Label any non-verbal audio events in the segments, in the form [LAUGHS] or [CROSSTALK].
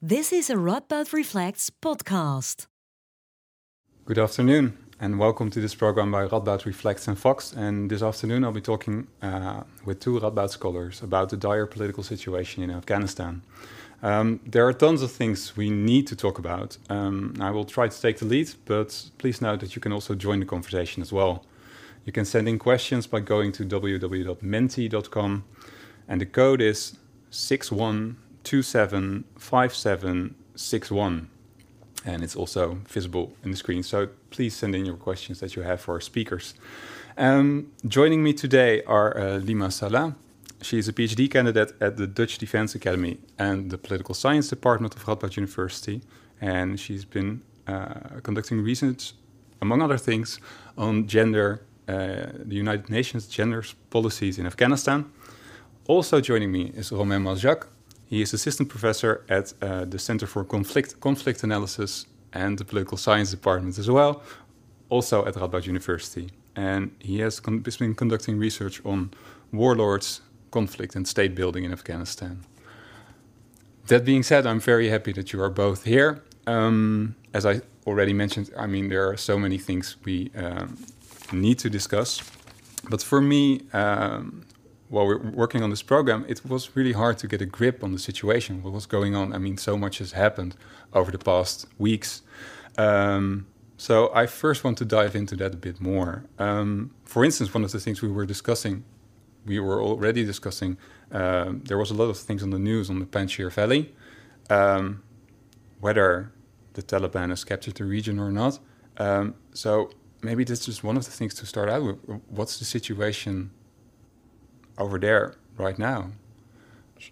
This is a Radboud Reflects podcast. Good afternoon, and welcome to this program by Radboud Reflects and Vox. And this afternoon, I'll be talking uh, with two Radboud scholars about the dire political situation in Afghanistan. Um, there are tons of things we need to talk about. Um, I will try to take the lead, but please note that you can also join the conversation as well. You can send in questions by going to www.menti.com, and the code is 61275761. And it's also visible in the screen. So please send in your questions that you have for our speakers. Um, joining me today are uh, Lima Salah. She is a PhD candidate at the Dutch Defense Academy and the Political Science Department of Radboud University. And she's been uh, conducting research, among other things, on gender, uh, the United Nations gender policies in Afghanistan. Also joining me is Romain Malejacq. He is assistant professor at uh, the Center for Conflict, Conflict Analysis and the Political Science Department as well, also at Radboud University. And he has con- been conducting research on warlords, conflict, and state building in Afghanistan. That being said, I'm very happy that you are both here. Um, as I already mentioned, I mean, there are so many things we um, need to discuss. But for me, um, while we're working on this program, it was really hard to get a grip on the situation, what was going on. I mean, so much has happened over the past weeks. Um, so I first want to dive into that a bit more. Um, for instance, one of the things we were discussing, we were already discussing, uh, there was a lot of things on the news on the Panjshir Valley, um, whether the Taliban has captured the region or not. Um, so maybe that's just one of the things to start out with. What's the situation over there right now?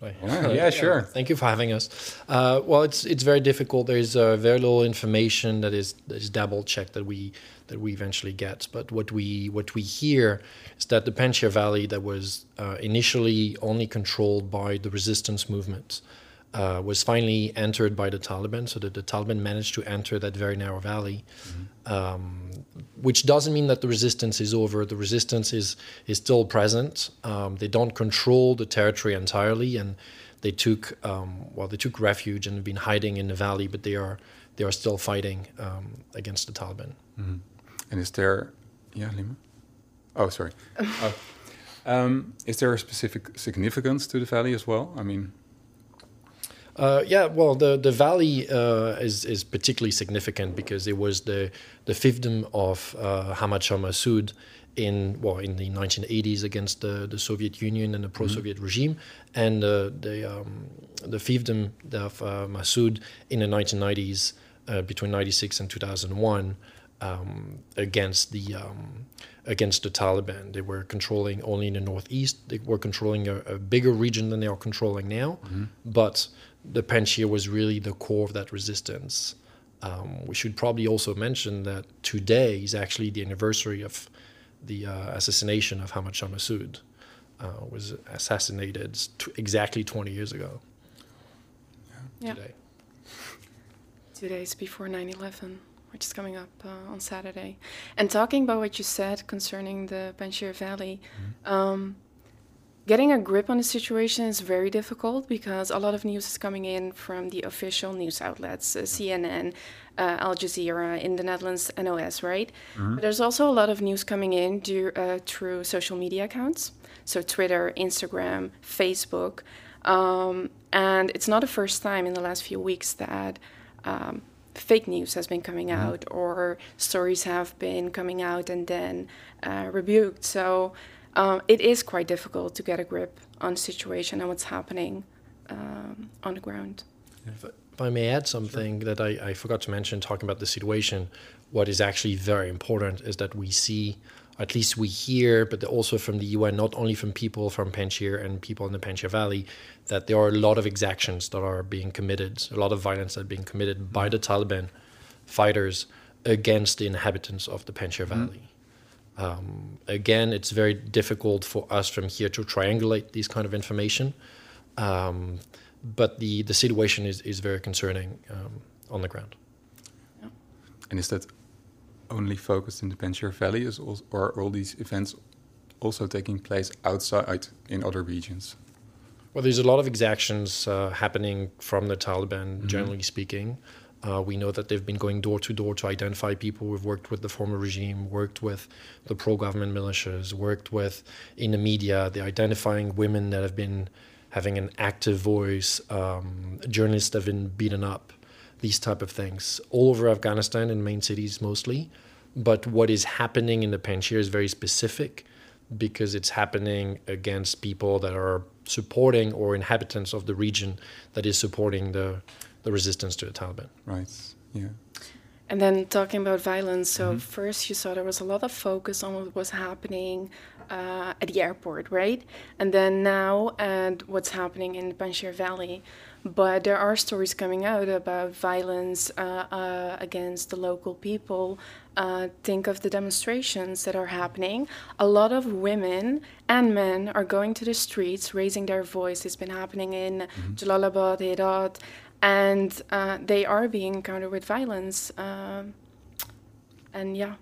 Yeah, yeah, sure. Thank you for having us. Uh, well, it's it's very difficult. There is uh, very little information that is that is double checked that we that we eventually get. But what we what we hear is that the Panjshir Valley, that was uh, initially only controlled by the resistance movement, uh, was finally entered by the Taliban. So that the Taliban managed to enter that very narrow valley. Mm-hmm. Um, which doesn't mean that the resistance is over. The resistance is is still present. Um, they don't control the territory entirely, and they took um, well, they took refuge and have been hiding in the valley, but they are they are still fighting um, against the Taliban. Mm-hmm. And is there, yeah, Lima? Oh, sorry. [LAUGHS] oh. Um, is there a specific significance to the valley as well? I mean. Uh, yeah, well, the the valley uh, is is particularly significant because it was the the fiefdom of uh, Ahmad Shah Massoud in well in the 1980s against the, the Soviet Union and the pro-Soviet mm-hmm. regime, and uh, the um, the fiefdom of uh, Massoud in the 1990s uh, between 96 and 2001 um, against the um, against the Taliban. They were controlling only in the northeast. They were controlling a, a bigger region than they are controlling now, mm-hmm. but the Panjshir was really the core of that resistance. Um, we should probably also mention that today is actually the anniversary of the uh, assassination of Ahmad Shah Massoud. Uh, was assassinated t- exactly 20 years ago. Yeah. Today. Two days before 9 11, which is coming up uh, on Saturday. And talking about what you said concerning the Panjshir Valley, mm-hmm. um, Getting a grip on the situation is very difficult because a lot of news is coming in from the official news outlets, uh, CNN, uh, Al Jazeera in the Netherlands, NOS, right? Mm-hmm. But there's also a lot of news coming in due, uh, through social media accounts, so Twitter, Instagram, Facebook. Um, and it's not the first time in the last few weeks that um, fake news has been coming mm-hmm. out or stories have been coming out and then uh, rebuked. So um, it is quite difficult to get a grip on the situation and what's happening um, on the ground. If, if, I may add something sure. that I, I, forgot to mention, talking about the situation, what is actually very important is that we see, at least we hear, but also from the UN, not only from people from Panjshir and people in the Panjshir Valley, that there are a lot of exactions that are being committed, a lot of violence that are being committed by the Taliban fighters against the inhabitants of the Panjshir mm-hmm. Valley. Mm-hmm. Um, again, it's very difficult for us from here to triangulate these kind of information, um, but the, the situation is, is very concerning um, on the ground. Yeah. And is that only focused in the Panjshir Valley, is also, or are all these events also taking place outside in other regions? Well, there's a lot of exactions uh, happening from the Taliban, generally speaking. Uh, we know that they've been going door to door to identify people who've worked with the former regime, worked with the pro government militias, worked with in the media. They're identifying women that have been having an active voice, um, journalists have been beaten up, these type of things, all over Afghanistan in main cities mostly. But what is happening in the Panjshir is very specific because it's happening against people that are supporting or inhabitants of the region that is supporting the the resistance to the Taliban. Right. Yeah. And then talking about violence, so first you saw there was a lot of focus on what was happening uh, at the airport, right? And then now and what's happening in the Panjshir Valley. But there are stories coming out about violence uh, uh, against the local people. Uh, think of the demonstrations that are happening. A lot of women and men are going to the streets, raising their voice. It's been happening in Jalalabad, Herat, and uh, they are being encountered with violence. Um and yeah,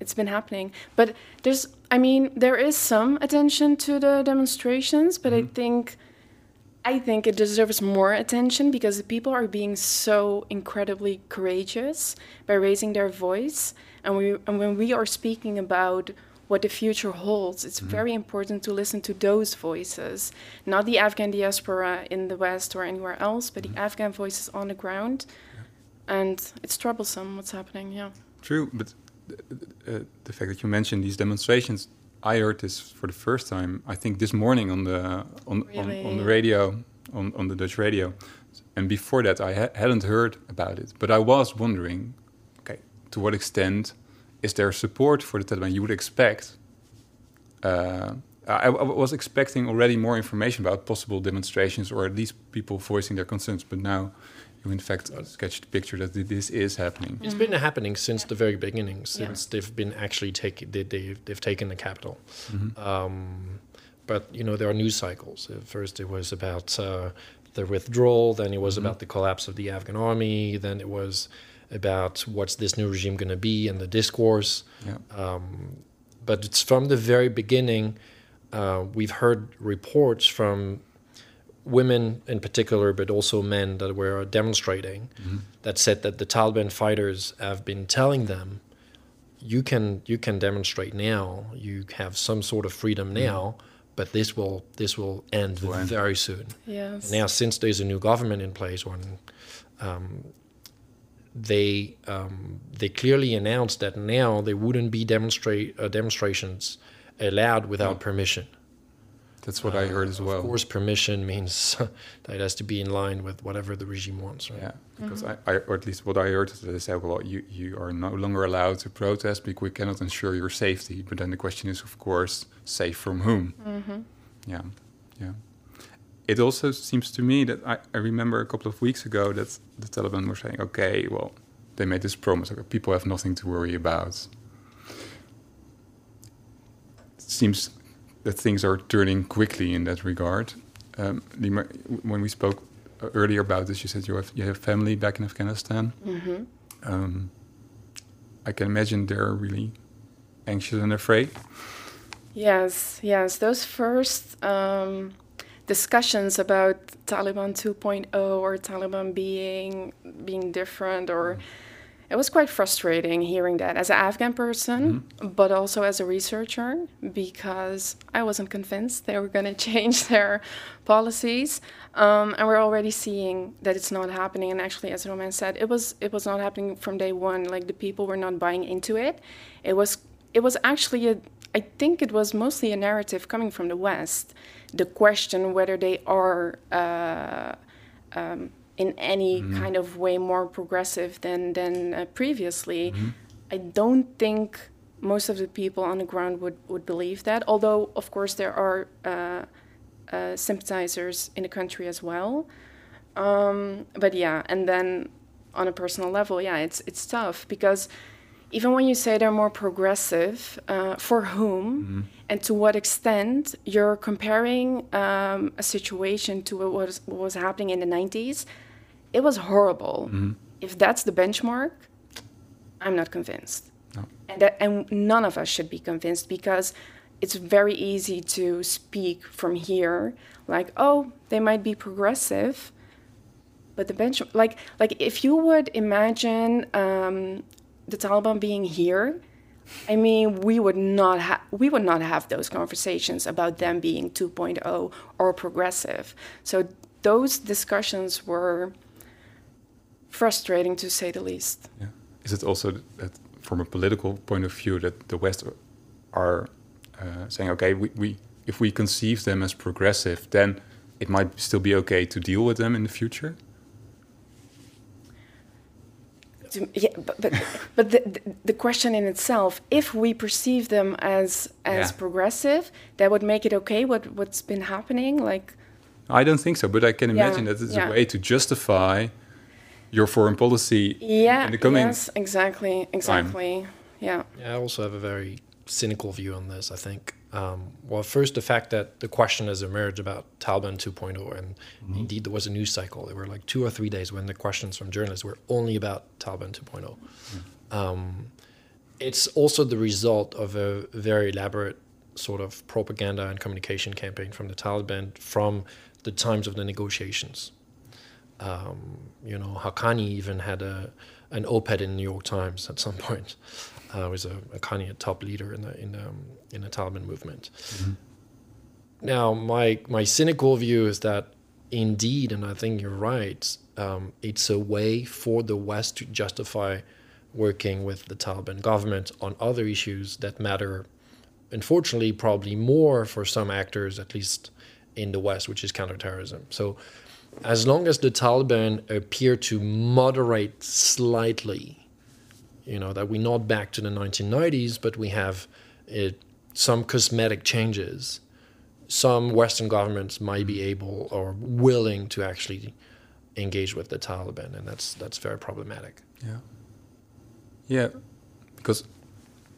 it's been happening. But there's, I mean, there is some attention to the demonstrations, but I think, I think it deserves more attention because the people are being so incredibly courageous by raising their voice, and we, and when we are speaking about what the future holds, it's very important to listen to those voices, not the Afghan diaspora in the West or anywhere else, but the Afghan voices on the ground. And it's troublesome what's happening, yeah. True, but uh, the fact that you mentioned these demonstrations, I heard this for the first time. I think this morning on the on on, on the radio, on, on the Dutch radio, and before that I ha- hadn't heard about it. But I was wondering, okay, to what extent is there support for the Taliban? You would expect. Uh, I, I was expecting already more information about possible demonstrations, or at least people voicing their concerns. But now, you in fact sketched the picture that this is happening. It's been happening since the very beginning, since they've been actually taking they, they, they've taken the capital. Um, but you know there are news cycles. At first it was about uh, the withdrawal, then it was about the collapse of the Afghan army, then it was about what's this new regime going to be and the discourse. Yeah. Um, but it's from the very beginning. Uh, we've heard reports from women in particular, but also men that were demonstrating, that said that the Taliban fighters have been telling them, "You can you can demonstrate now. You have some sort of freedom now, but this will this will end Will end. very soon." Yes. Now, since there's a new government in place, when um, they um, they clearly announced that now there wouldn't be demonstrate uh, demonstrations allowed without permission. That's what I heard as well. Of course, permission means [LAUGHS] that it has to be in line with whatever the regime wants. Right? Yeah, because I, I, or at least what I heard is that they said, well, you, you are no longer allowed to protest because we cannot ensure your safety. But then the question is, of course, safe from whom? Yeah, yeah. It also seems to me that I, I remember a couple of weeks ago that the Taliban were saying, okay, well, they made this promise, okay, people have nothing to worry about. It seems that things are turning quickly in that regard. Um, Lima, when we spoke uh, earlier about this, you said you have you have family back in Afghanistan. Um, I can imagine they're really anxious and afraid. Yes, yes. Those first um, discussions about Taliban 2.0 or Taliban being being different, or it was quite frustrating hearing that as an Afghan person, but also as a researcher because I wasn't convinced they were going [LAUGHS] to change their policies, um, and we're already seeing that it's not happening. And actually, as Roman said, it was it was not happening from day one. Like the people were not buying into it. It was it was actually a I think it was mostly a narrative coming from the West. The question whether they are uh, um, in any kind of way more progressive than than uh, previously, I don't think most of the people on the ground would, would believe that. Although, of course, there are uh, uh, sympathizers in the country as well. Um, but yeah, and then on a personal level, yeah, it's it's tough because even when you say they're more progressive, uh, for whom and to what extent you're comparing um, a situation to what was, what was happening in the 90s, it was horrible. If that's the benchmark, I'm not convinced. No. And, that, and none of us should be convinced because it's very easy to speak from here, like, oh, they might be progressive, but the bench, like, like if you would imagine um, the Taliban being here, I mean, we would not have we would not have those conversations about them being 2.0 or progressive. So those discussions were frustrating to say the least. Yeah. Is it also that, from a political point of view, that the West are uh, saying, okay, we, we if we conceive them as progressive, then it might still be okay to deal with them in the future? Yeah, but but, but the, the question in itself, if we perceive them as as Yeah. progressive, that would make it okay. What what's been happening, like I don't think so, but I can Yeah, imagine that it's yeah. a way to justify your foreign policy yeah, in the coming. yes, exactly, exactly, yeah, Yeah, I also have a very cynical view on this. I think, um, well, first the fact that the question has emerged about Taliban 2.0, and indeed there was a news cycle. There were like two or three days when the questions from journalists were only about Taliban 2.0. Um, it's also the result of a very elaborate sort of propaganda and communication campaign from the Taliban from the times of the negotiations. Um, you know, Haqqani even had a an op-ed in the New York Times at some [LAUGHS] point. Uh, was a, a Haqqani, a top leader in the in the, um, in the Taliban movement. Now, my my cynical view is that indeed, and I think you're right, um, it's a way for the West to justify working with the Taliban government on other issues that matter, unfortunately, probably more for some actors, at least in the West, which is counterterrorism. So, as long as the Taliban appear to moderate slightly, you know, that we're not back to the 1990s, but we have uh, some cosmetic changes, some Western governments might be able or willing to actually engage with the Taliban, and that's that's very problematic. Yeah. Yeah, because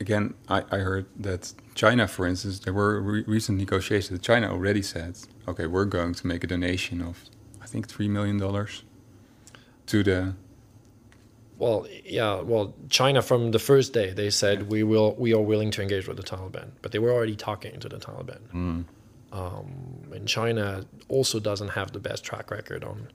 again, I, I heard that China, for instance, there were re- recent negotiations. China already said, okay, we're going to make a donation of, I think, $3 million to the. Well, yeah, well, China from the first day they said we will we are willing to engage with the Taliban, but they were already talking to the Taliban. Um, and China also doesn't have the best track record on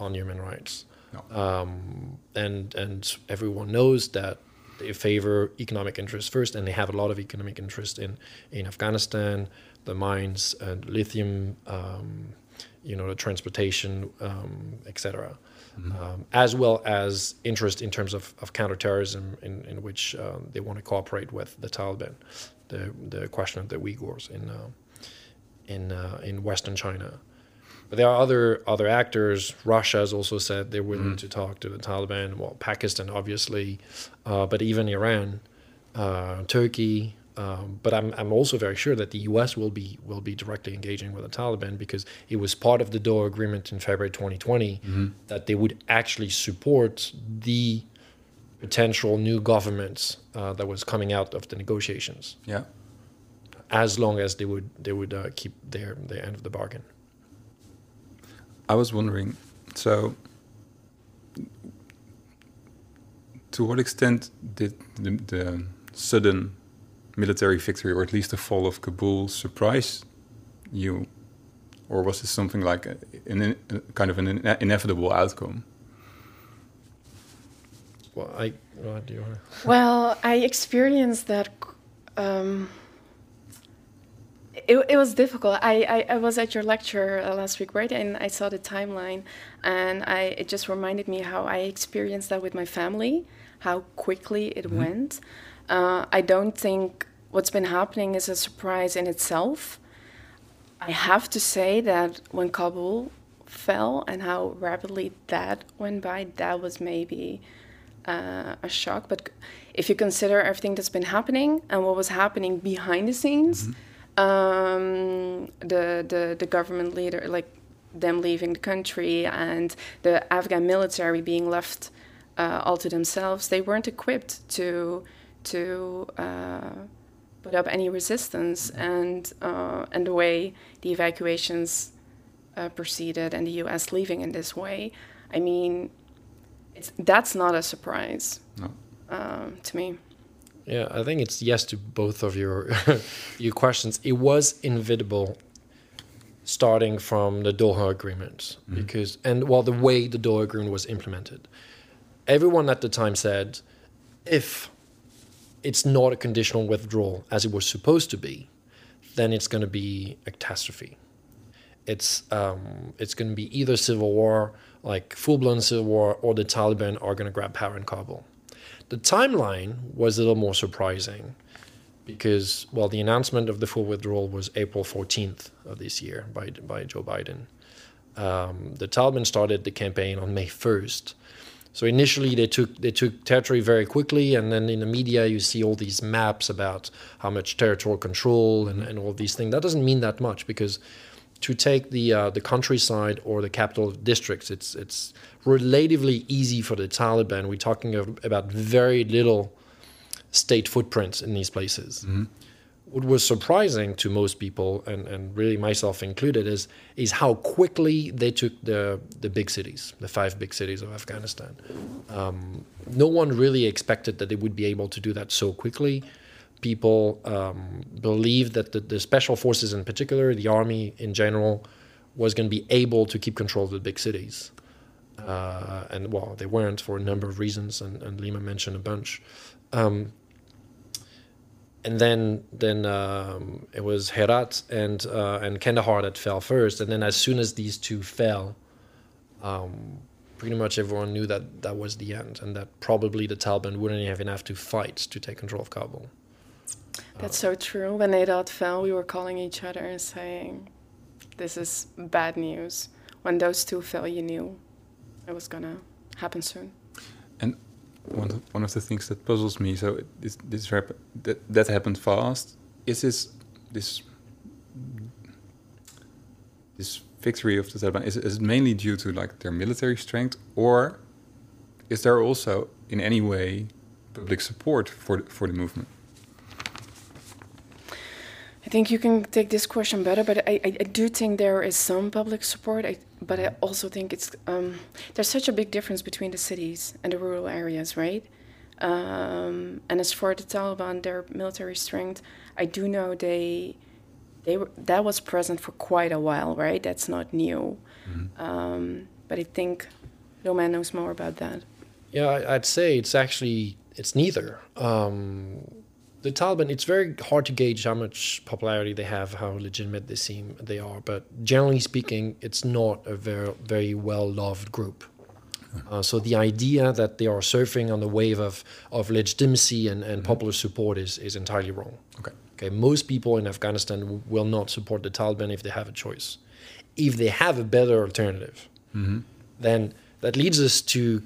on human rights. No. Um, and and everyone knows that they favor economic interests first, and they have a lot of economic interest in in Afghanistan, the mines and lithium, um, you know, the transportation, um, etc. Um, as well as interest in terms of, of counterterrorism, in, in which um, they want to cooperate with the Taliban, the the question of the Uyghurs in uh, in uh, in Western China. But there are other other actors. Russia has also said they're willing to talk to the Taliban. Well, Pakistan, obviously, uh, but even Iran, uh, Turkey. Um, but I'm I'm also very sure that the U.S. will be will be directly engaging with the Taliban because it was part of the Doha Agreement in February 2020 that they would actually support the potential new government uh, that was coming out of the negotiations, Yeah. as long as they would they would uh, keep their their end of the bargain. I was wondering, so to what extent did the, the sudden military victory, or at least the fall of Kabul, surprise you, or was this something like a, an, a kind of an ine- inevitable outcome? Well, I do you wanna? [LAUGHS] Well, I experienced that. Um, it, it was difficult. I, I, I was at your lecture uh, last week, right? And I saw the timeline, and I it just reminded me how I experienced that with my family, how quickly it went. Uh, I don't think what's been happening is a surprise in itself. I have to say that when Kabul fell and how rapidly that went by, that was maybe uh, a shock. But if you consider everything that's been happening and what was happening behind the scenes, um, the, the the government leader, like them leaving the country, and the Afghan military being left uh, all to themselves, they weren't equipped to to uh, put up any resistance. And uh, and the way the evacuations uh, proceeded, and the U.S. leaving in this way, I mean, it's, that's not a surprise No. um, to me. Yeah, I think it's yes to both of your [LAUGHS] your questions. It was inevitable starting from the Doha Agreement because and well the way the Doha Agreement was implemented. Everyone at the time said if it's not a conditional withdrawal as it was supposed to be, then it's going to be a catastrophe. It's um, it's going to be either civil war, like full blown civil war, or the Taliban are going to grab power in Kabul. The timeline was a little more surprising because, well, the announcement of the full withdrawal was April 14th of this year by, by Joe Biden. Um, the Taliban started the campaign on May 1st. So initially they took they took territory very quickly, and then in the media you see all these maps about how much territorial control and, and all these things. That doesn't mean that much because to take the uh, the countryside or the capital districts, it's it's relatively easy for the Taliban. We're talking about very little state footprints in these places. What was surprising to most people, and, and really myself included, is is how quickly they took the the big cities, the five big cities of Afghanistan. Um, no one really expected that they would be able to do that so quickly. People um, believed that the, the special forces, in particular, the army in general, was going to be able to keep control of the big cities. Uh, and well, they weren't for a number of reasons, and, and Lima mentioned a bunch. Um, and then then um, it was Herat and uh, and Kandahar that fell first, and then as soon as these two fell, um, pretty much everyone knew that that was the end, and that probably the Taliban wouldn't have enough to fight to take control of Kabul. That's so true. When Herat fell, we were calling each other and saying, "This is bad news." When those two fell, you knew it was gonna happen soon. And one of, one of the things that puzzles me, so this this rap, that that happened fast. Is this this this victory of the Taliban is, is it mainly due to like their military strength, or is there also in any way public support for the, for the movement? I think you can take this question better, but I, I, I do think there is some public support. I, but I also think it's um, there's such a big difference between the cities and the rural areas, right? Um, and as for the Taliban, their military strength, I do know they they were, that was present for quite a while, right? That's not new. Um, but I think Roman knows more about that. Yeah, I- I'd say it's actually it's neither. Um, the Taliban, it's very hard to gauge how much popularity they have, how legitimate they seem they are. But generally speaking, it's not a very very well loved group. Uh, so the idea that they are surfing on the wave of, of legitimacy and, and popular support is, is entirely wrong. Okay. Okay, most people in Afghanistan w- will not support the Taliban if they have a choice. If they have a better alternative, then that leads us to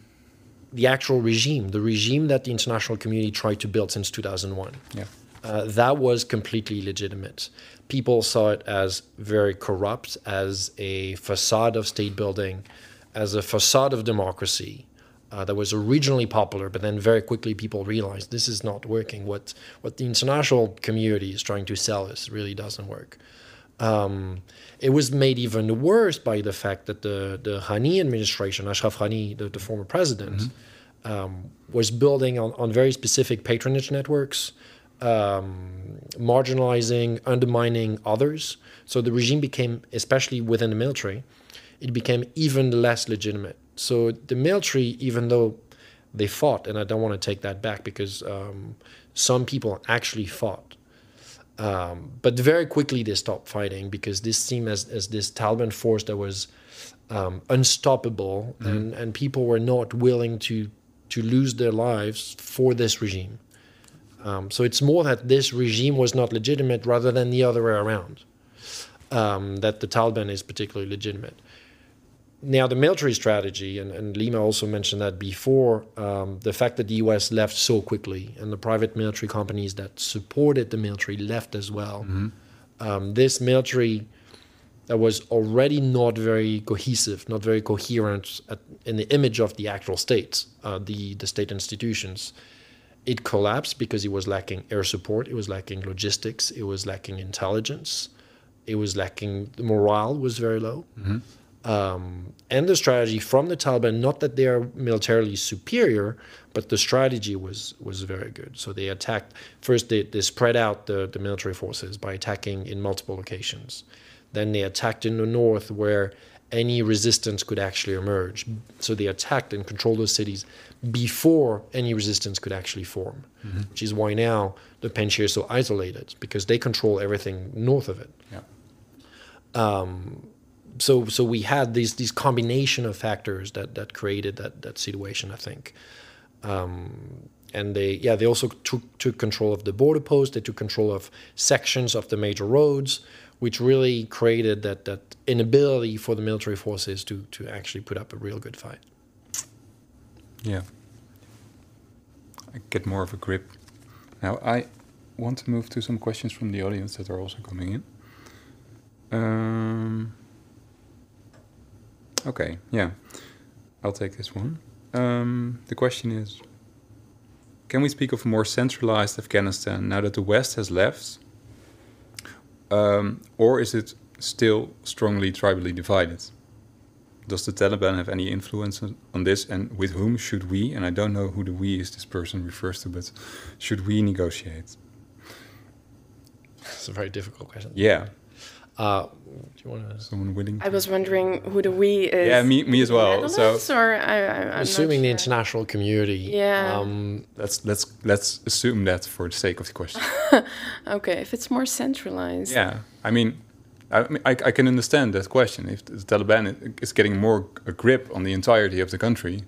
the actual regime, the regime that the international community tried to build since 2001. Yeah. Uh, that was completely legitimate. People saw it as very corrupt, as a facade of state building, as a facade of democracy uh, that was originally popular, but then very quickly people realized this is not working. What what the international community is trying to sell us really doesn't work. Um, it was made even worse by the fact that the the Ghani administration, Ashraf Ghani, the, the former president, um, was building on, on very specific patronage networks, um, marginalizing, undermining others. So the regime became, especially within the military, it became even less legitimate. So the military, even though they fought, and I don't want to take that back because um, some people actually fought, um, but very quickly they stopped fighting because this seemed as, as this Taliban force that was um, unstoppable, and, and people were not willing to to lose their lives for this regime. Um, so it's more that this regime was not legitimate rather than the other way around. Um, that the Taliban is particularly legitimate. Now, the military strategy, and, and Lima also mentioned that before, um, the fact that the US left so quickly and the private military companies that supported the military left as well. Um, this military that was already not very cohesive, not very coherent at, in the image of the actual state, uh, the, the state institutions, it collapsed because it was lacking air support, it was lacking logistics, it was lacking intelligence, it was lacking the morale was very low. Um, and the strategy from the Taliban, not that they are militarily superior, but the strategy was was very good. So they attacked first. They, they spread out the, the military forces by attacking in multiple locations. Then they attacked in the north where any resistance could actually emerge. So they attacked and controlled those cities before any resistance could actually form, mm-hmm. which is why now the Panjshir is so isolated because they control everything north of it. Yeah. Um, so so we had these these combination of factors that that created that that situation. I think. Um, and they yeah they also took took control of the border post. They took control of sections of the major roads, which really created that that inability for the military forces to to actually put up a real good fight. Yeah, I get more of a grip. Now I want to move to some questions from the audience that are also coming in. Um, Okay, yeah. I'll take this one. Um, the question is Can we speak of a more centralized Afghanistan now that the West has left? Um, or is it still strongly tribally divided? Does the Taliban have any influence on this, and with whom should we, and I don't know who the we is this person refers to, but should we negotiate? It's a very difficult question. Yeah. Uh, do you want to? Someone willing? I was wondering who the we is. Yeah, me, me as well. So, or I, I, assuming sure. the international community. Yeah. Um, let's let's let's assume that for the sake of the question. [LAUGHS] okay, if it's more centralized. Yeah, I mean, I, I, I can understand that question. If the Taliban is getting more a grip on the entirety of the country,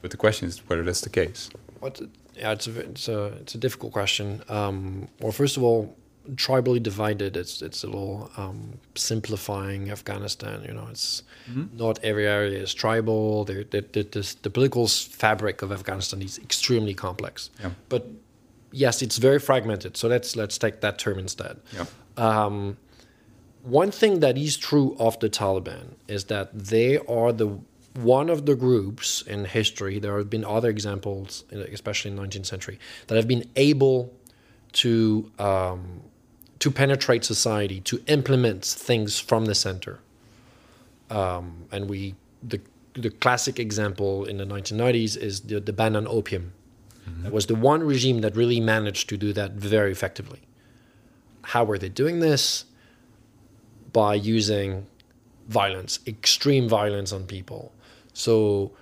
but the question is whether that's the case. What? Yeah, it's a it's a it's a difficult question. Um, well, first of all tribally divided. It's it's a little um, simplifying Afghanistan. You know, it's mm-hmm. not every area is tribal. The the, the, the political fabric of Afghanistan is extremely complex. Yeah. But yes, it's very fragmented. So let's let's take that term instead. Yeah. Um, one thing that is true of the Taliban is that they are the one of the groups in history. There have been other examples, especially in the 19th century, that have been able to um, to penetrate society, to implement things from the center. Um, and we, the, the classic example in the 1990s is the, the ban on opium. Mm-hmm. That was the one regime that really managed to do that very effectively. How were they doing this? By using violence, extreme violence on people. So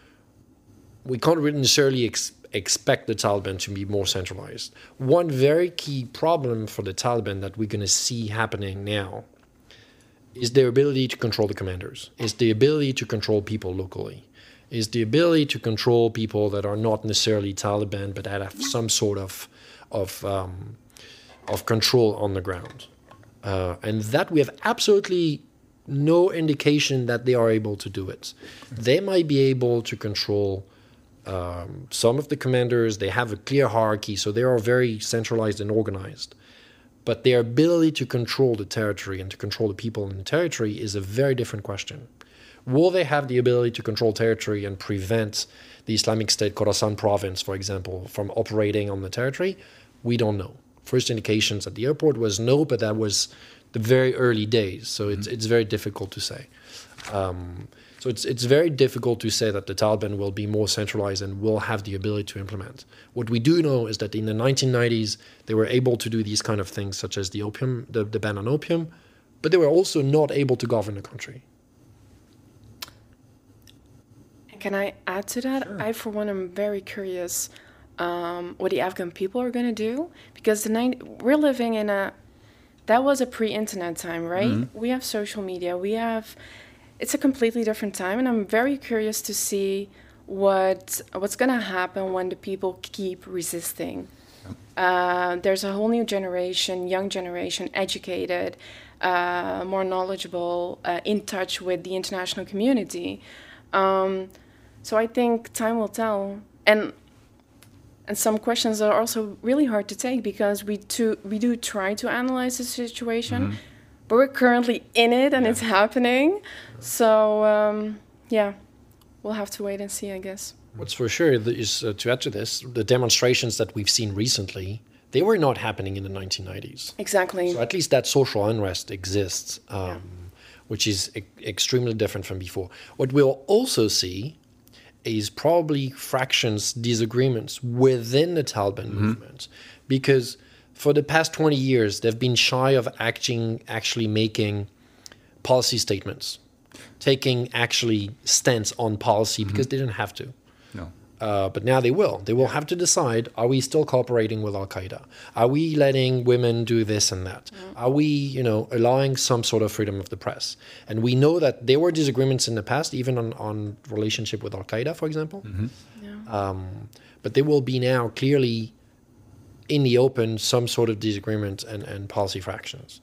we can't really necessarily ex- expect the Taliban to be more centralized. One very key problem for the Taliban that we're going to see happening now is their ability to control the commanders, is the ability to control people locally, is the ability to control people that are not necessarily Taliban but that have some sort of of um, of control on the ground, uh, and that we have absolutely no indication that they are able to do it. They might be able to control um, some of the commanders they have a clear hierarchy, so they are very centralized and organized. But their ability to control the territory and to control the people in the territory is a very different question. Will they have the ability to control territory and prevent the Islamic State Khorasan province, for example, from operating on the territory? We don't know. First indications at the airport was no, but that was the very early days, so it's, mm-hmm. it's very difficult to say. Um, so it's it's very difficult to say that the Taliban will be more centralized and will have the ability to implement. What we do know is that in the 1990s they were able to do these kind of things, such as the opium, the, the ban on opium, but they were also not able to govern the country. Can I add to that? Sure. I, for one, am very curious um, what the Afghan people are going to do because the nine, we're living in a that was a pre-internet time, right? Mm-hmm. We have social media, we have it's a completely different time, and I'm very curious to see what what's gonna happen when the people keep resisting. Uh, there's a whole new generation, young generation, educated, uh, more knowledgeable, uh, in touch with the international community. Um, so I think time will tell, and and some questions are also really hard to take because we too we do try to analyze the situation. Mm-hmm but we're currently in it and yeah. it's happening. So um, yeah, we'll have to wait and see, I guess. What's for sure is uh, to add to this, the demonstrations that we've seen recently, they were not happening in the 1990s. Exactly. So at least that social unrest exists. Um, yeah. which is e- extremely different from before. What we'll also see is probably fractions, disagreements within the Taliban movement, because for the past 20 years, they've been shy of acting, actually making policy statements, taking actually stance on policy because they didn't have to. No. Uh, but now they will. They will have to decide: Are we still cooperating with Al Qaeda? Are we letting women do this and that? Are we, you know, allowing some sort of freedom of the press? And we know that there were disagreements in the past, even on on relationship with Al Qaeda, for example. Um, but there will be now clearly in the open some sort of disagreement and, and policy fractions.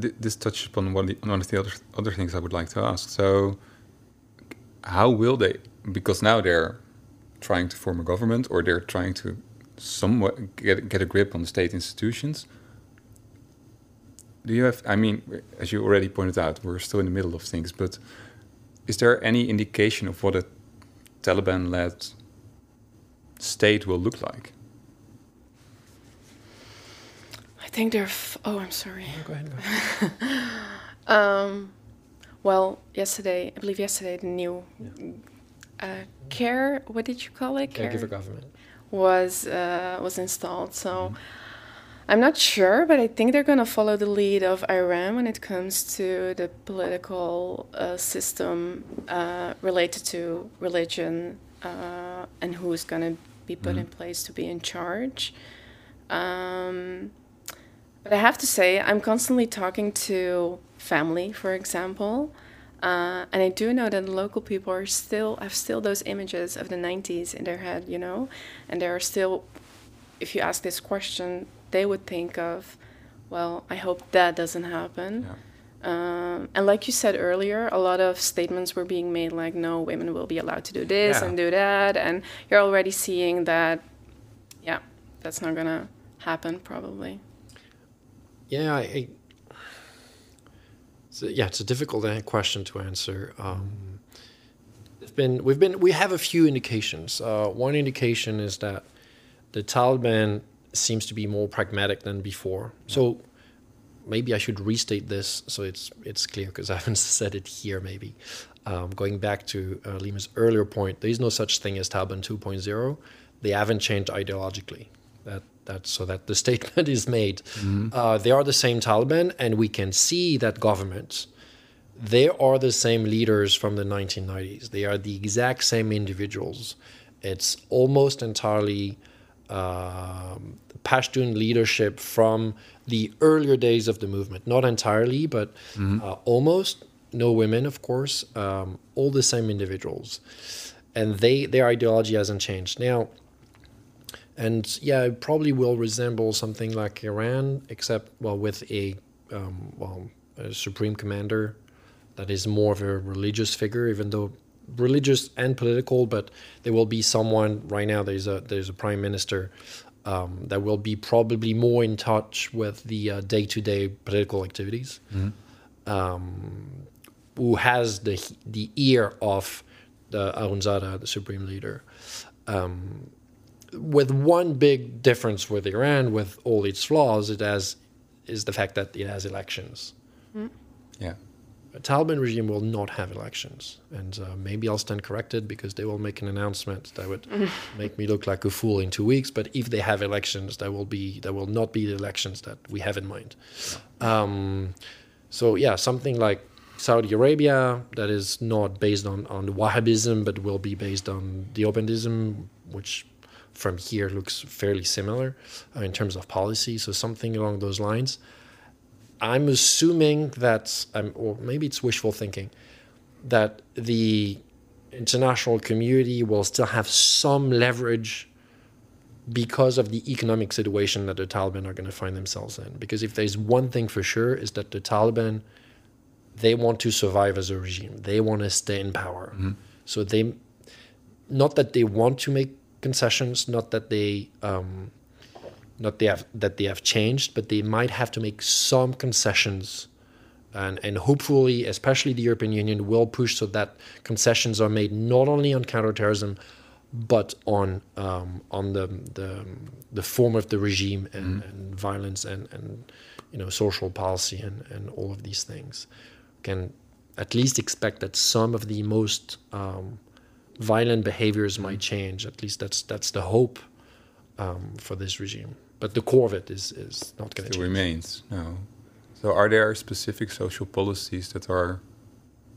Th- This touches upon one of the, one of the other, other things I would like to ask. So, how will they? Because now they're trying to form a government, or they're trying to somewhat get get a grip on the state institutions. Do you have? I mean, as you already pointed out, we're still in the middle of things. But is there any indication of what a Taliban-led state will look like? I think they're. F- oh, I'm sorry. Go ahead. Go ahead. [LAUGHS] Um, well, yesterday, I believe yesterday, the new uh, care. What did you call it? Caregiver government. was uh, was installed. So I'm not sure, but I think they're going to follow the lead of Iran when it comes to the political uh, system uh, related to religion uh, and who's going to be put in place to be in charge. Um, but I have to say, I'm constantly talking to family, for example, uh, and I do know that local people are still have still those images of the 90s in their head, you know, and they are still. If you ask this question, they would think of, well, I hope that doesn't happen. Um, and like you said earlier, a lot of statements were being made like, no, women will be allowed to do this Yeah. and do that. And you're already seeing that, yeah, that's not going to happen probably. Yeah, I, I so, yeah, it's a difficult question to answer. Um, it's been we've been we have a few indications. Uh, one indication is that the Taliban seems to be more pragmatic than before. So maybe I should restate this so it's it's clear because [LAUGHS] I haven't said it here. Maybe um, going back to uh, Lima's earlier point, there is no such thing as Taliban 2.0. They haven't changed ideologically. That that so that the [LAUGHS] statement is made. Uh, they are the same Taliban, and we can see that government. They are the same leaders from the 1990s. They are the exact same individuals. It's almost entirely um, Pashtun leadership from the earlier days of the movement. Not entirely, but uh, almost. No women, of course. Um, all the same individuals, and they their ideology hasn't changed. Now, and yeah, it probably will resemble something like Iran, except well with a um, well a supreme commander that is more of a religious figure, even though religious and political. But there will be someone right now. There's a there's a prime minister um, that will be probably more in touch with the uh, day-to-day political activities, um, who has the the ear of the Akhundzada, the supreme leader. Um, with one big difference with Iran, with all its flaws, it has is the fact that it has elections. Yeah. A Taliban regime will not have elections, and uh, maybe I'll stand corrected because they will make an announcement that would [LAUGHS] make me look like a fool in two weeks. But if they have elections, there will be that will not be the elections that we have in mind. Um, so yeah, something like Saudi Arabia that is not based on on Wahhabism, but will be based on the Deobandism, which from here looks fairly similar uh, in terms of policy. So something along those lines. I'm assuming that, um, or maybe it's wishful thinking, that the international community will still have some leverage because of the economic situation that the Taliban are going to find themselves in. Because if there's one thing for sure, is that the Taliban, they want to survive as a regime. They want to stay in power. So they, not that they want to make concessions, not that they. Um, not they have that they have changed, but they might have to make some concessions, and and hopefully, especially the European Union will push so that concessions are made not only on counterterrorism, but on um, on the, the the form of the regime and, and violence and and you know social policy and and all of these things. can at least expect that some of the most um, violent behaviors might change. At least that's that's the hope um, for this regime. But the core of it is is not going to change. remains. No. So, are there specific social policies that are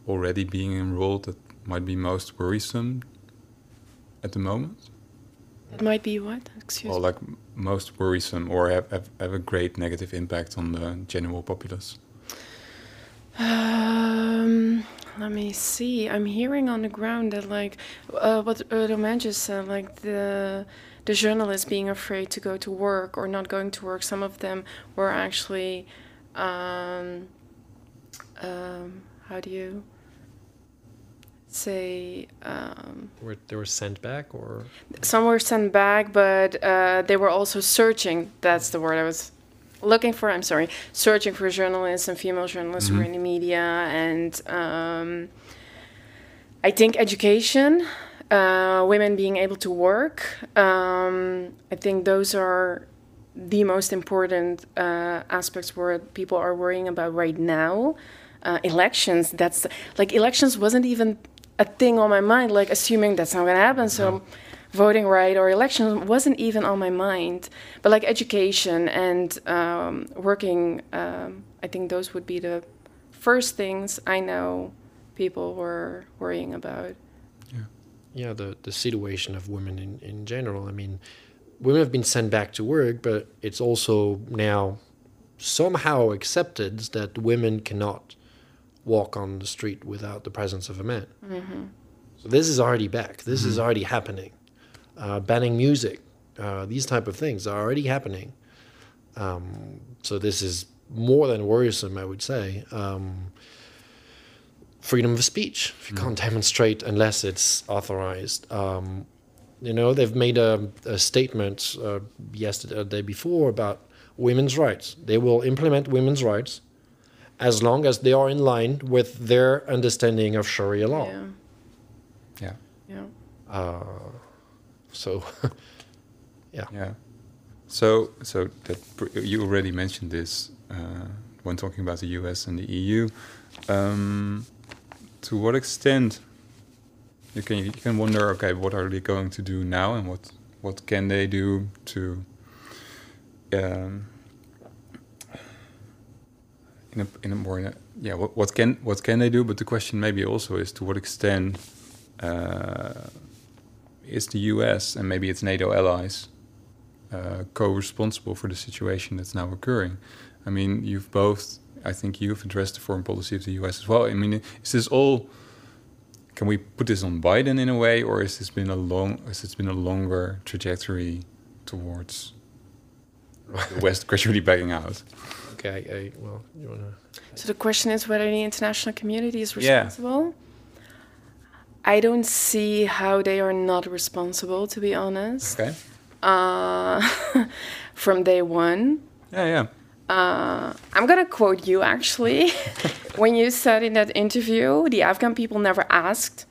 already being enrolled that might be most worrisome at the moment? It might be what? Excuse or me. like most worrisome or have, have, have a great negative impact on the general populace? Um, let me see. I'm hearing on the ground that like uh, what Romain just said, like the the journalists being afraid to go to work or not going to work. Some of them were actually, um, um, how do you say? Um, Were they were sent back or some were sent back, but uh, they were also searching. That's the word I was looking for. I'm sorry, searching for journalists and female journalists who are in the media, and um, I think education, uh, women being able to work. Um, I think those are the most important uh, aspects where people are worrying about right now. Uh, elections. That's like elections wasn't even a thing on my mind. Like assuming that's not going to happen. So voting right or election wasn't even on my mind. But like education and um, working, um, I think those would be the first things I know people were worrying about. yeah yeah. the the situation of women in in general. I mean, women have been sent back to work, but it's also now somehow accepted that women cannot walk on the street without the presence of a man. So this is already back. This is already happening. Uh, banning music, uh, these type of things are already happening. Um, so this is more than worrisome, I would say. Um, freedom of speech. If you can't demonstrate unless it's authorized. Um, you know, they've made a, a statement uh, yesterday, the day before about women's rights. They will implement women's rights as long as they are in line with their understanding of Sharia law. Yeah, Yeah. yeah. Uh, so, [LAUGHS] Yeah. Yeah. So, so that you already mentioned this uh, when talking about the U.S. and the EU. Um, to what extent you can you can wonder, okay, what are they going to do now, and what what can they do to um, in a in a more in a, yeah what, what can what can they do? But the question maybe also is to what extent uh, is the U.S. and maybe its NATO allies uh, co-responsible for the situation that's now occurring. I mean, you've both. I think you've addressed the foreign policy of the U.S. as well. I mean, is this all? Can we put this on Biden in a way, or has this been a long? Has this been a longer trajectory towards the West [LAUGHS] gradually backing out? okay, I, well, you want to. So the question is whether the international community is responsible? Yeah. I don't see how they are not responsible, to be honest. Okay. Uh, [LAUGHS] from day one. Yeah, yeah. Uh, I'm gonna quote you actually. [LAUGHS] when you said in that interview, the Afghan people never asked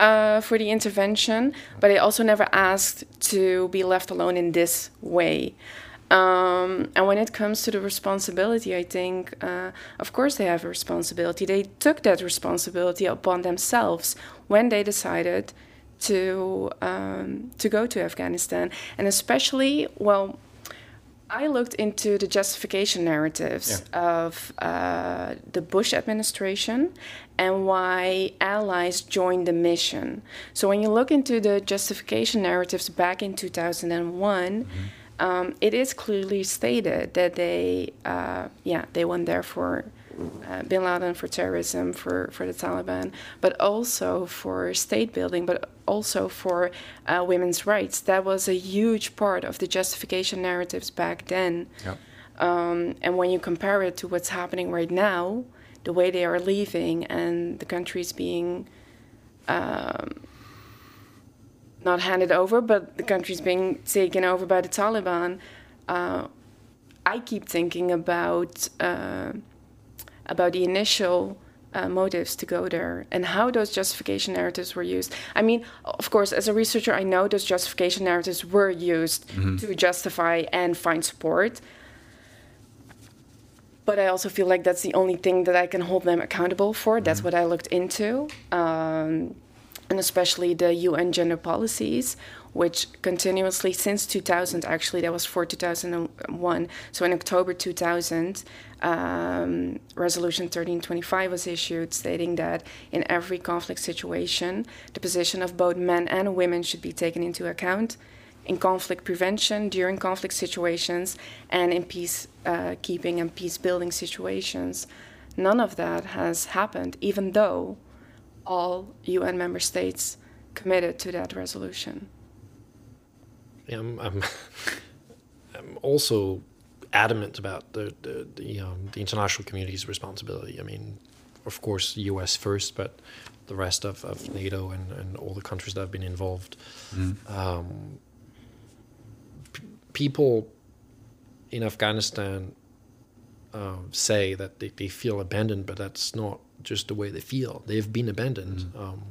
uh, for the intervention, but they also never asked to be left alone in this way. Um, and when it comes to the responsibility, I think, uh, of course, they have a responsibility. They took that responsibility upon themselves when they decided to um, to go to Afghanistan, and especially, well, I looked into the justification narratives of uh, the Bush administration and why allies joined the mission. So when you look into the justification narratives back in 2001, um, it is clearly stated that they, uh, yeah, they went there for uh, Bin Laden, for terrorism, for, for the Taliban, but also for state building, but also for uh, women's rights. That was a huge part of the justification narratives back then. Yeah. Um, and when you compare it to what's happening right now, the way they are leaving and the countries being um, not handed over, but the countries being taken over by the Taliban, uh, I keep thinking about uh, about the initial uh, motives to go there and how those justification narratives were used. I mean, of course, as a researcher, I know those justification narratives were used to justify and find support. but I also feel like that's the only thing that I can hold them accountable for. That's Mhm. what I looked into, um, and especially the UN gender policies, which continuously since 2000, actually, that was for 2001. So in October 2000, um, Resolution 1325 was issued stating that in every conflict situation, the position of both men and women should be taken into account in conflict prevention during conflict situations and in peace uh, keeping and peace building situations. None of that has happened, even though all UN member states committed to that resolution. Yeah, I'm, I'm, [LAUGHS] I'm also adamant about the the the, um, the international community's responsibility. I mean, of course, U.S. first, but the rest of, of NATO and, and all the countries that have been involved. Mm. Um, p- people in Afghanistan um, say that they, they feel abandoned, but that's not just the way they feel. They've been abandoned. Um,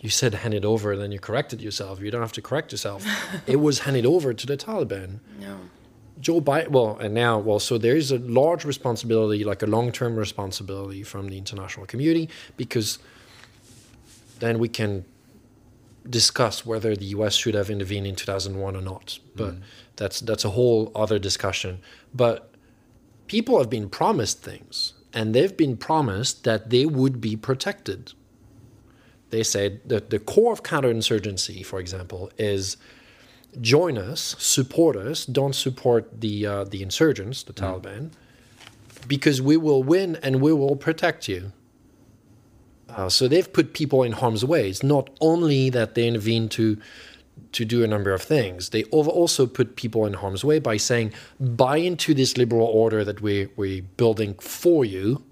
you said hand it over, and then you corrected yourself. You don't have to correct yourself. [LAUGHS] it was handed over to the Taliban. No. Joe Biden, well, and now, well, so there is a large responsibility, like a long term responsibility from the international community, because then we can discuss whether the US should have intervened in 2001 or not. But mm. that's, that's a whole other discussion. But people have been promised things, and they've been promised that they would be protected. They said that the core of counterinsurgency, for example, is join us, support us, don't support the uh, the insurgents, the Taliban, because we will win and we will protect you. Uh, so they've put people in harm's way. It's not only that they intervene to to do a number of things. They also put people in harm's way by saying, buy into this liberal order that we, we're building for you,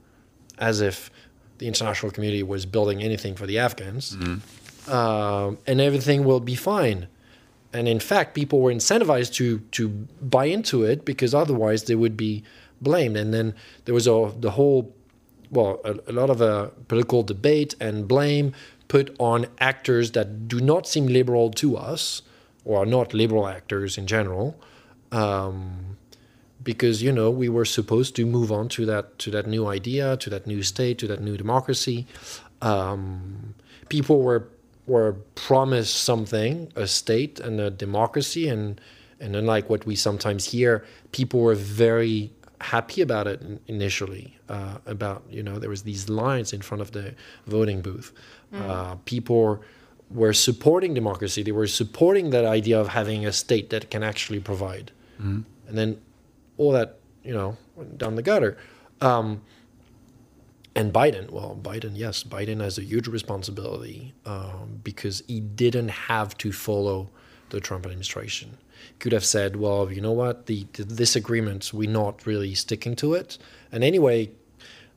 as if the international community was building anything for the Afghans, um, and everything will be fine. And in fact, people were incentivized to to buy into it because otherwise they would be blamed. And then there was a, the whole, well, a, a lot of uh, political debate and blame put on actors that do not seem liberal to us or are not liberal actors in general. Um, because you know we were supposed to move on to that to that new idea, to that new state, to that new democracy. Um, people were were promised something, a state and a democracy, and and unlike what we sometimes hear, people were very happy about it initially. Uh, about you know there was these lines in front of the voting booth. Uh, people were supporting democracy. They were supporting that idea of having a state that can actually provide. And then all that you know went down the gutter. Um, and Biden, well, Biden, yes, Biden has a huge responsibility um, because he didn't have to follow the Trump administration. He Could have said, well, you know what, the, the this agreement, we're not really sticking to it. And anyway,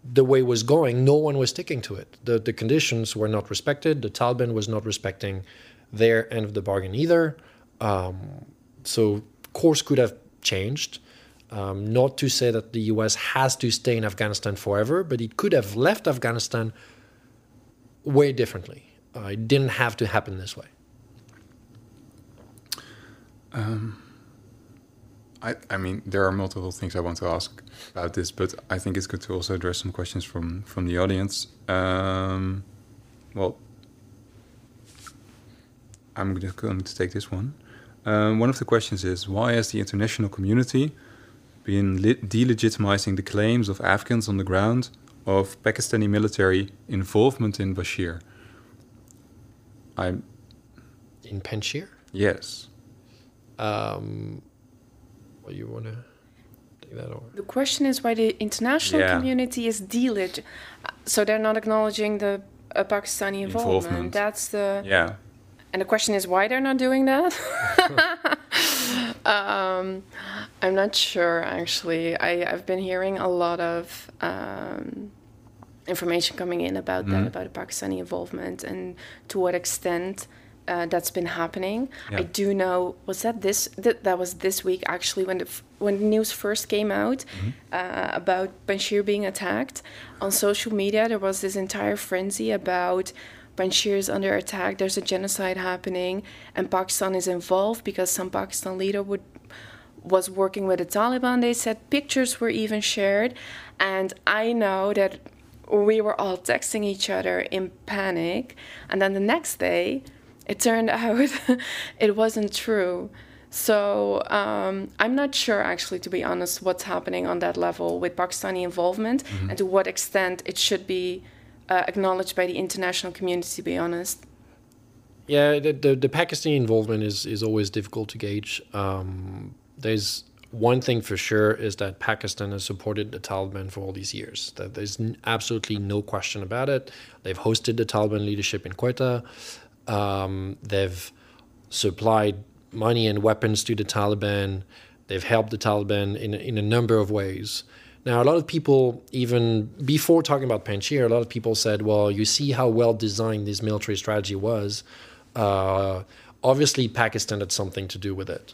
the way it was going, no one was sticking to it. The the conditions were not respected. The Taliban was not respecting their end of the bargain either. Um, so course could have changed. Um, not to say that the U.S. has to stay in Afghanistan forever, but it could have left Afghanistan way differently. Uh, it didn't have to happen this way. I, I mean, there are multiple things I want to ask about this, but I think it's good to also address some questions from from the audience. Um, well, I'm going to take this one. Um, one of the questions is why has the international community been le- delegitimizing the claims of Afghans on the ground of Pakistani military involvement in Bashir? I'm In Panjshir, yes. um, well, you want to take that over? The question is why the international Yeah. community is delig. So they're not acknowledging the uh, Pakistani involvement. Involvement. That's the. Yeah. And the question is why they're not doing that. [LAUGHS] um, I'm not sure actually. I, I've been hearing a lot of um, information coming in about that, about the Pakistani involvement and to what extent uh, that's been happening. I do know. Was that this? That, that was this week actually when the f- when the news first came out uh, about Panjshir being attacked on social media. There was this entire frenzy about Panjshir is under attack. There's a genocide happening, and Pakistan is involved because some Pakistan leader would was working with the Taliban. They said pictures were even shared. And I know that we were all texting each other in panic. And then the next day, it turned [LAUGHS] out it wasn't true. So um, I'm not sure, actually, to be honest, what's happening on that level with Pakistani involvement mm-hmm. and to what extent it should be uh, acknowledged by the international community, to be honest. Yeah, the, the, the Pakistani involvement is, is always difficult to gauge. Um, there's one thing for sure is that Pakistan has supported the Taliban for all these years. That there's absolutely no question about it. They've hosted the Taliban leadership in Quetta. Um, they've supplied money and weapons to the Taliban. They've helped the Taliban in in a number of ways. Now, a lot of people, even before talking about Panjshir, a lot of people said, "Well, you see how well designed this military strategy was. Uh, obviously, Pakistan had something to do with it."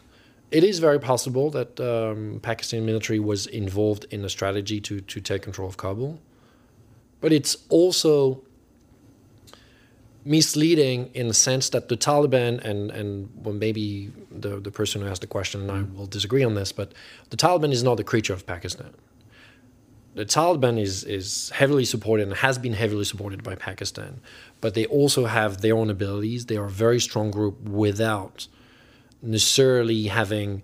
it is very possible that um, Pakistan military was involved in a strategy to to take control of Kabul, but it's also misleading in the sense that the Taliban and and well maybe the the person who asked the question and I will disagree on this, but the Taliban is not a creature of Pakistan. The Taliban is is heavily supported and has been heavily supported by Pakistan, but they also have their own abilities. They are a very strong group without necessarily having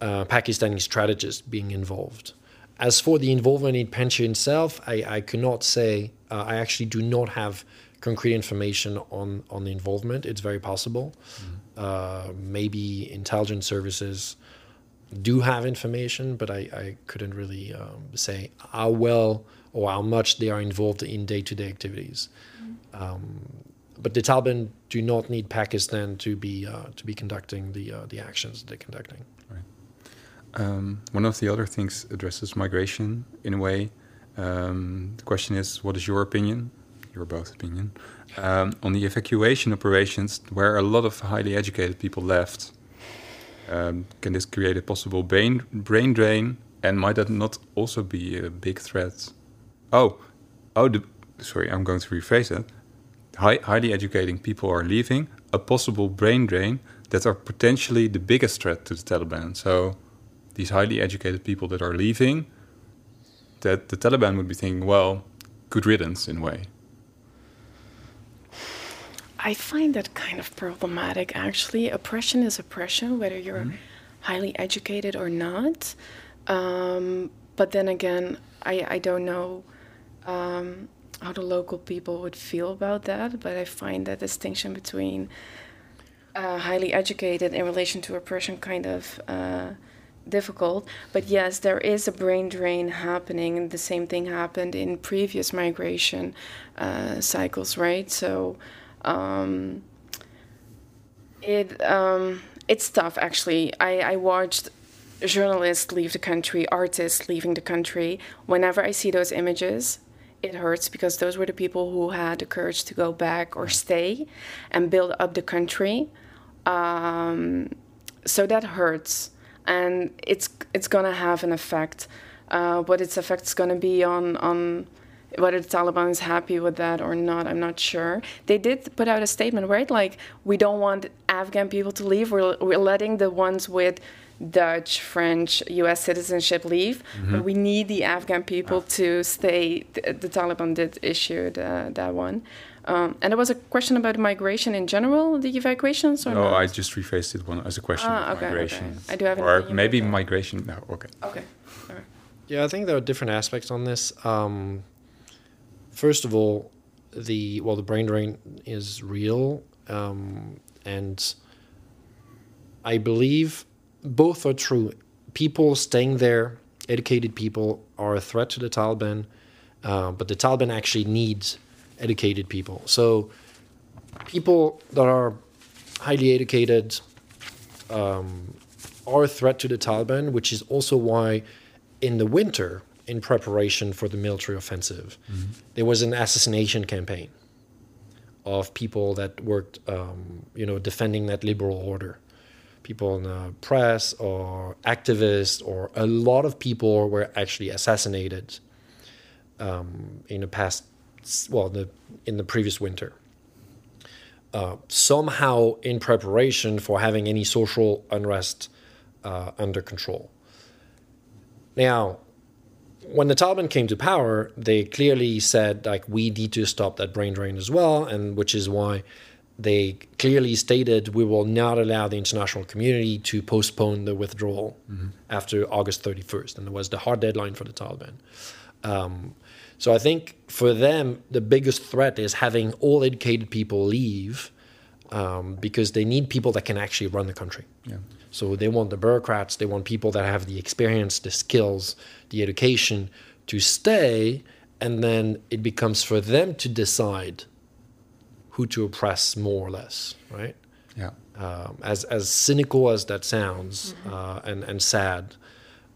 uh, Pakistani strategists being involved. As for the involvement in Panjshir itself, I, I cannot say. Uh, I actually do not have concrete information on on the involvement. It's very possible. Mm. Uh, maybe intelligence services do have information, but I, I couldn't really um, say how well or how much they are involved in day to day activities. Mm. Um, but the Taliban do not need Pakistan to be uh, to be conducting the uh, the actions they're conducting. Right. Um, one of the other things addresses migration in a way. Um, the question is, what is your opinion? Your both opinion um, on the evacuation operations, where a lot of highly educated people left. Um, can this create a possible brain brain drain? And might that not also be a big threat? Oh, oh, the, sorry, I'm going to rephrase it. high, highly educating people are leaving, a possible brain drain that are potentially the biggest threat to the Taliban. So these highly educated people that are leaving, that the Taliban would be thinking, well, good riddance in a way. I find that kind of problematic actually. Oppression is oppression, whether you're mm-hmm. highly educated or not. Um, but then again, I, I don't know. Um, how the local people would feel about that, but I find that distinction between uh, highly educated in relation to oppression kind of uh, difficult. But yes, there is a brain drain happening, and the same thing happened in previous migration uh, cycles, right? So um, it um, it's tough actually. I, I watched journalists leave the country, artists leaving the country. Whenever I see those images, it hurts because those were the people who had the courage to go back or stay and build up the country. Um, so that hurts, and it's it's gonna have an effect. Uh, what its effect is gonna be on on whether the Taliban is happy with that or not, I'm not sure. They did put out a statement, right? Like we don't want Afghan people to leave. We're we're letting the ones with Dutch, French, U.S. citizenship leave, mm-hmm. but we need the Afghan people ah. to stay. The, the, Taliban did issue the, that one. Um, and there was a question about migration in general, the evacuations, or no? Not? I just rephrased it one as a question ah, okay, migration. Okay. I do have or maybe migration. No, okay. Okay. Yeah, I think there are different aspects on this. Um, first of all, the well, the brain drain is real, um, and I believe both are true. People staying there, educated people, are a threat to the Taliban, uh, but the Taliban actually needs educated people. So people that are highly educated um, are a threat to the Taliban, which is also why in the winter, in preparation for the military offensive, mm-hmm. there was an assassination campaign of people that worked, um, you know, defending that liberal order people in the press or activists or a lot of people were actually assassinated um, in the past well the, in the previous winter uh, somehow in preparation for having any social unrest uh, under control. Now, when the Taliban came to power, they clearly said like we need to stop that brain drain as well, and which is why they clearly stated we will not allow the international community to postpone the withdrawal mm-hmm. after August 31st, and it was the hard deadline for the Taliban. Um, so I think for them, the biggest threat is having all educated people leave um, because they need people that can actually run the country. Yeah. So they want the bureaucrats, they want people that have the experience, the skills, the education to stay, and then it becomes for them to decide who to oppress more or less, right? Yeah. Um, as as cynical as that sounds, mm-hmm. uh, and and sad,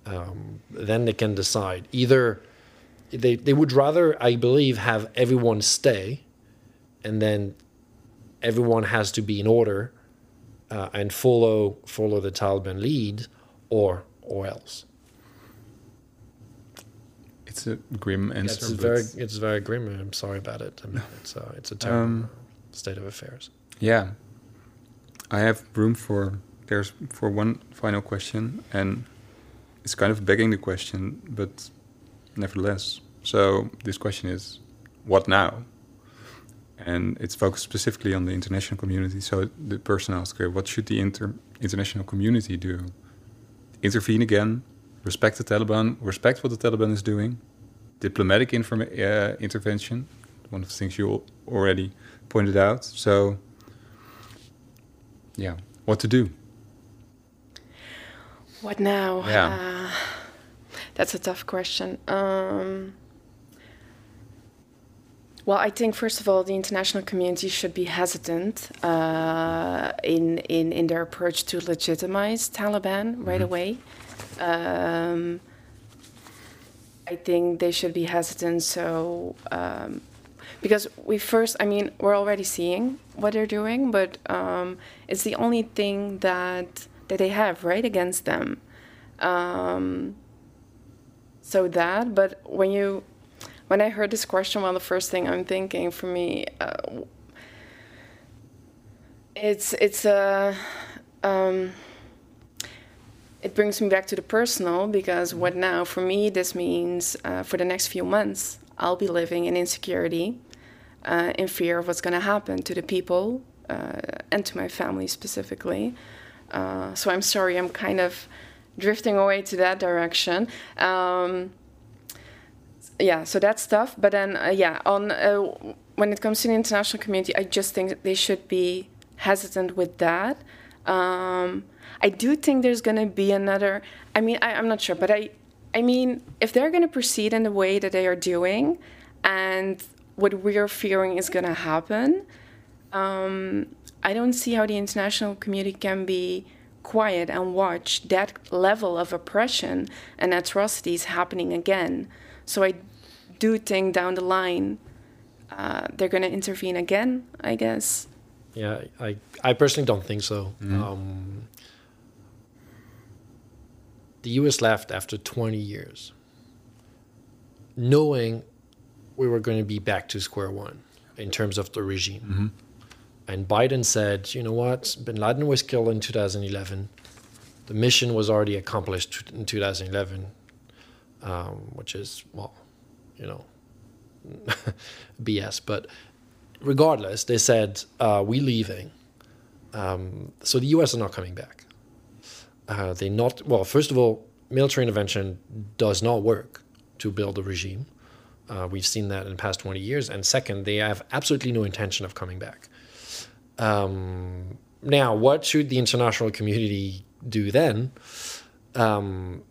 um, then they can decide either they they would rather, I believe, have everyone stay, and then everyone has to be in order uh, and follow follow the Taliban lead, or or else. It's a grim answer. It's very it's very grim. I'm sorry about it. I mean, it's a, it's a terrible. Um, state of affairs. Yeah, I have room for there's for one final question, and it's kind of begging the question, but nevertheless. So this question is, what now? And it's focused specifically on the international community. So the person asks, what should the inter international community do? Intervene again, respect the Taliban, respect what the Taliban is doing, diplomatic uh, intervention, one of the things you already pointed out. So, yeah, what to do? What now? Yeah. Uh, that's a tough question. Um, well, I think first of all, the international community should be hesitant uh, in, in in their approach to legitimize Taliban right mm-hmm. away. Um, I think they should be hesitant so um, because we first, I mean, we're already seeing what they're doing, but um, it's the only thing that that they have right against them. Um, so that, but when you when I heard this question, well, the first thing I'm thinking for me, uh, it's it's a. Um, it brings me back to the personal because what now for me this means uh, for the next few months I'll be living in insecurity uh, in fear of what's going to happen to the people uh, and to my family specifically. Uh, so I'm sorry, I'm kind of drifting away to that direction. Um, yeah, so that's tough. But then, uh, yeah, on uh, when it comes to the international community, I just think they should be hesitant with that. Um, I do think there's going to be another. I mean, I, I'm not sure, but I, I mean, if they're going to proceed in the way that they are doing, and what we're fearing is going to happen, um, I don't see how the international community can be quiet and watch that level of oppression and atrocities happening again. So I do think down the line uh, they're going to intervene again, I guess. Yeah, I, I personally don't think so. Mm-hmm. Um, the US left after 20 years, knowing we were going to be back to square one in terms of the regime. Mm-hmm. And Biden said, you know what, bin Laden was killed in 2011. The mission was already accomplished in 2011, um, which is, well, you know, [LAUGHS] BS. But regardless, they said, uh, we're leaving. Um, so the US are not coming back. Uh, they not, well, first of all, military intervention does not work to build a regime. Uh, we've seen that in the past 20 years. And second, they have absolutely no intention of coming back. Um, now, what should the international community do then? Um,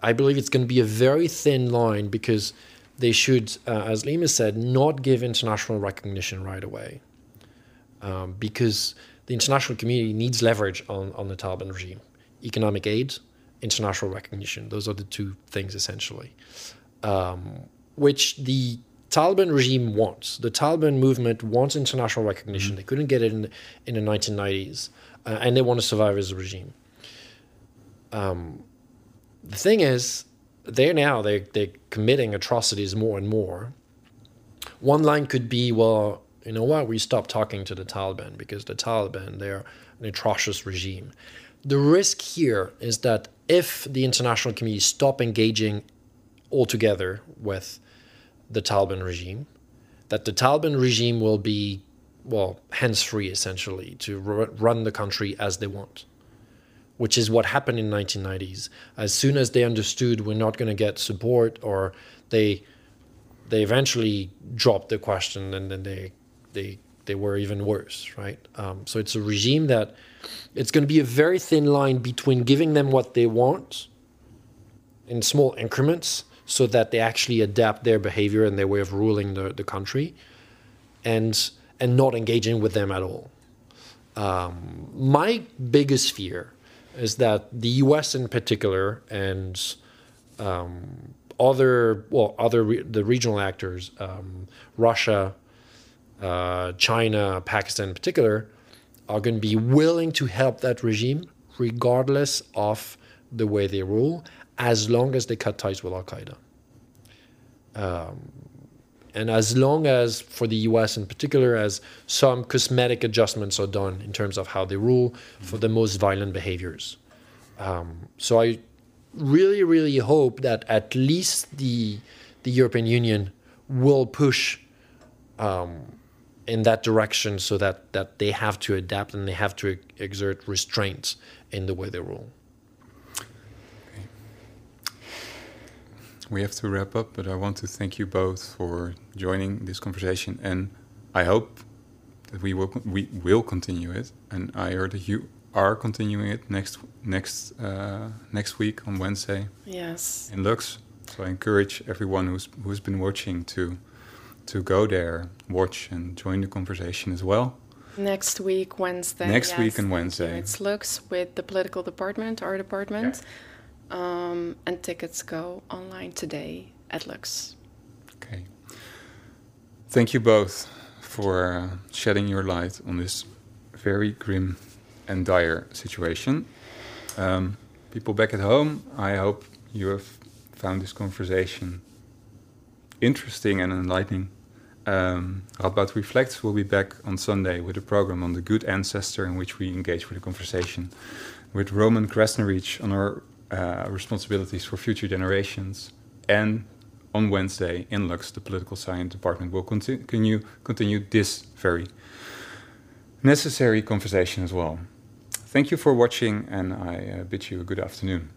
I believe it's going to be a very thin line because they should, uh, as Lima said, not give international recognition right away. Um, because the international community needs leverage on, on the Taliban regime economic aid, international recognition. Those are the two things essentially. Um, which the Taliban regime wants. The Taliban movement wants international recognition. Mm-hmm. They couldn't get it in, in the 1990s, uh, and they want to survive as a regime. Um, the thing is, they're now they're, they're committing atrocities more and more. One line could be, well, you know what? We stop talking to the Taliban because the Taliban they're an atrocious regime. the risk here is that if the international community stop engaging altogether with the Taliban regime, that the Taliban regime will be, well, hands free essentially to run the country as they want, which is what happened in 1990s. As soon as they understood we're not going to get support, or they they eventually dropped the question, and then they they they were even worse, right? Um, so it's a regime that it's going to be a very thin line between giving them what they want in small increments so that they actually adapt their behavior and their way of ruling the, the country and and not engaging with them at all. Um, my biggest fear is that the U.S. in particular and um, other well other re- the regional actors, um, Russia, uh, China, Pakistan in particular, are going to be willing to help that regime regardless of the way they rule, as long as they cut ties with Al Qaeda. Um, and as long as, for the US in particular, as some cosmetic adjustments are done in terms of how they rule for the most violent behaviors. Um, so I really, really hope that at least the, the European Union will push um, in that direction so that, that they have to adapt and they have to exert restraints in the way they rule. We have to wrap up, but I want to thank you both for joining this conversation, and I hope that we will we will continue it. And I heard that you are continuing it next next uh, next week on Wednesday. Yes. In Lux. So I encourage everyone who's who's been watching to to go there, watch, and join the conversation as well. Next week, Wednesday. Next yes. week and Wednesday. It's Lux with the political department, our department. Yeah. Um, and tickets go online today at Lux. Okay. Thank you both for uh, shedding your light on this very grim and dire situation. Um, people back at home, I hope you have found this conversation interesting and enlightening. Um, Radboud Reflects will be back on Sunday with a program on the good ancestor in which we engage with a conversation with Roman Krznaric on our uh, responsibilities for future generations. And on Wednesday in Lux, the political science department will continue continue this very necessary conversation as well. Thank you for watching, and I uh, bid you a good afternoon.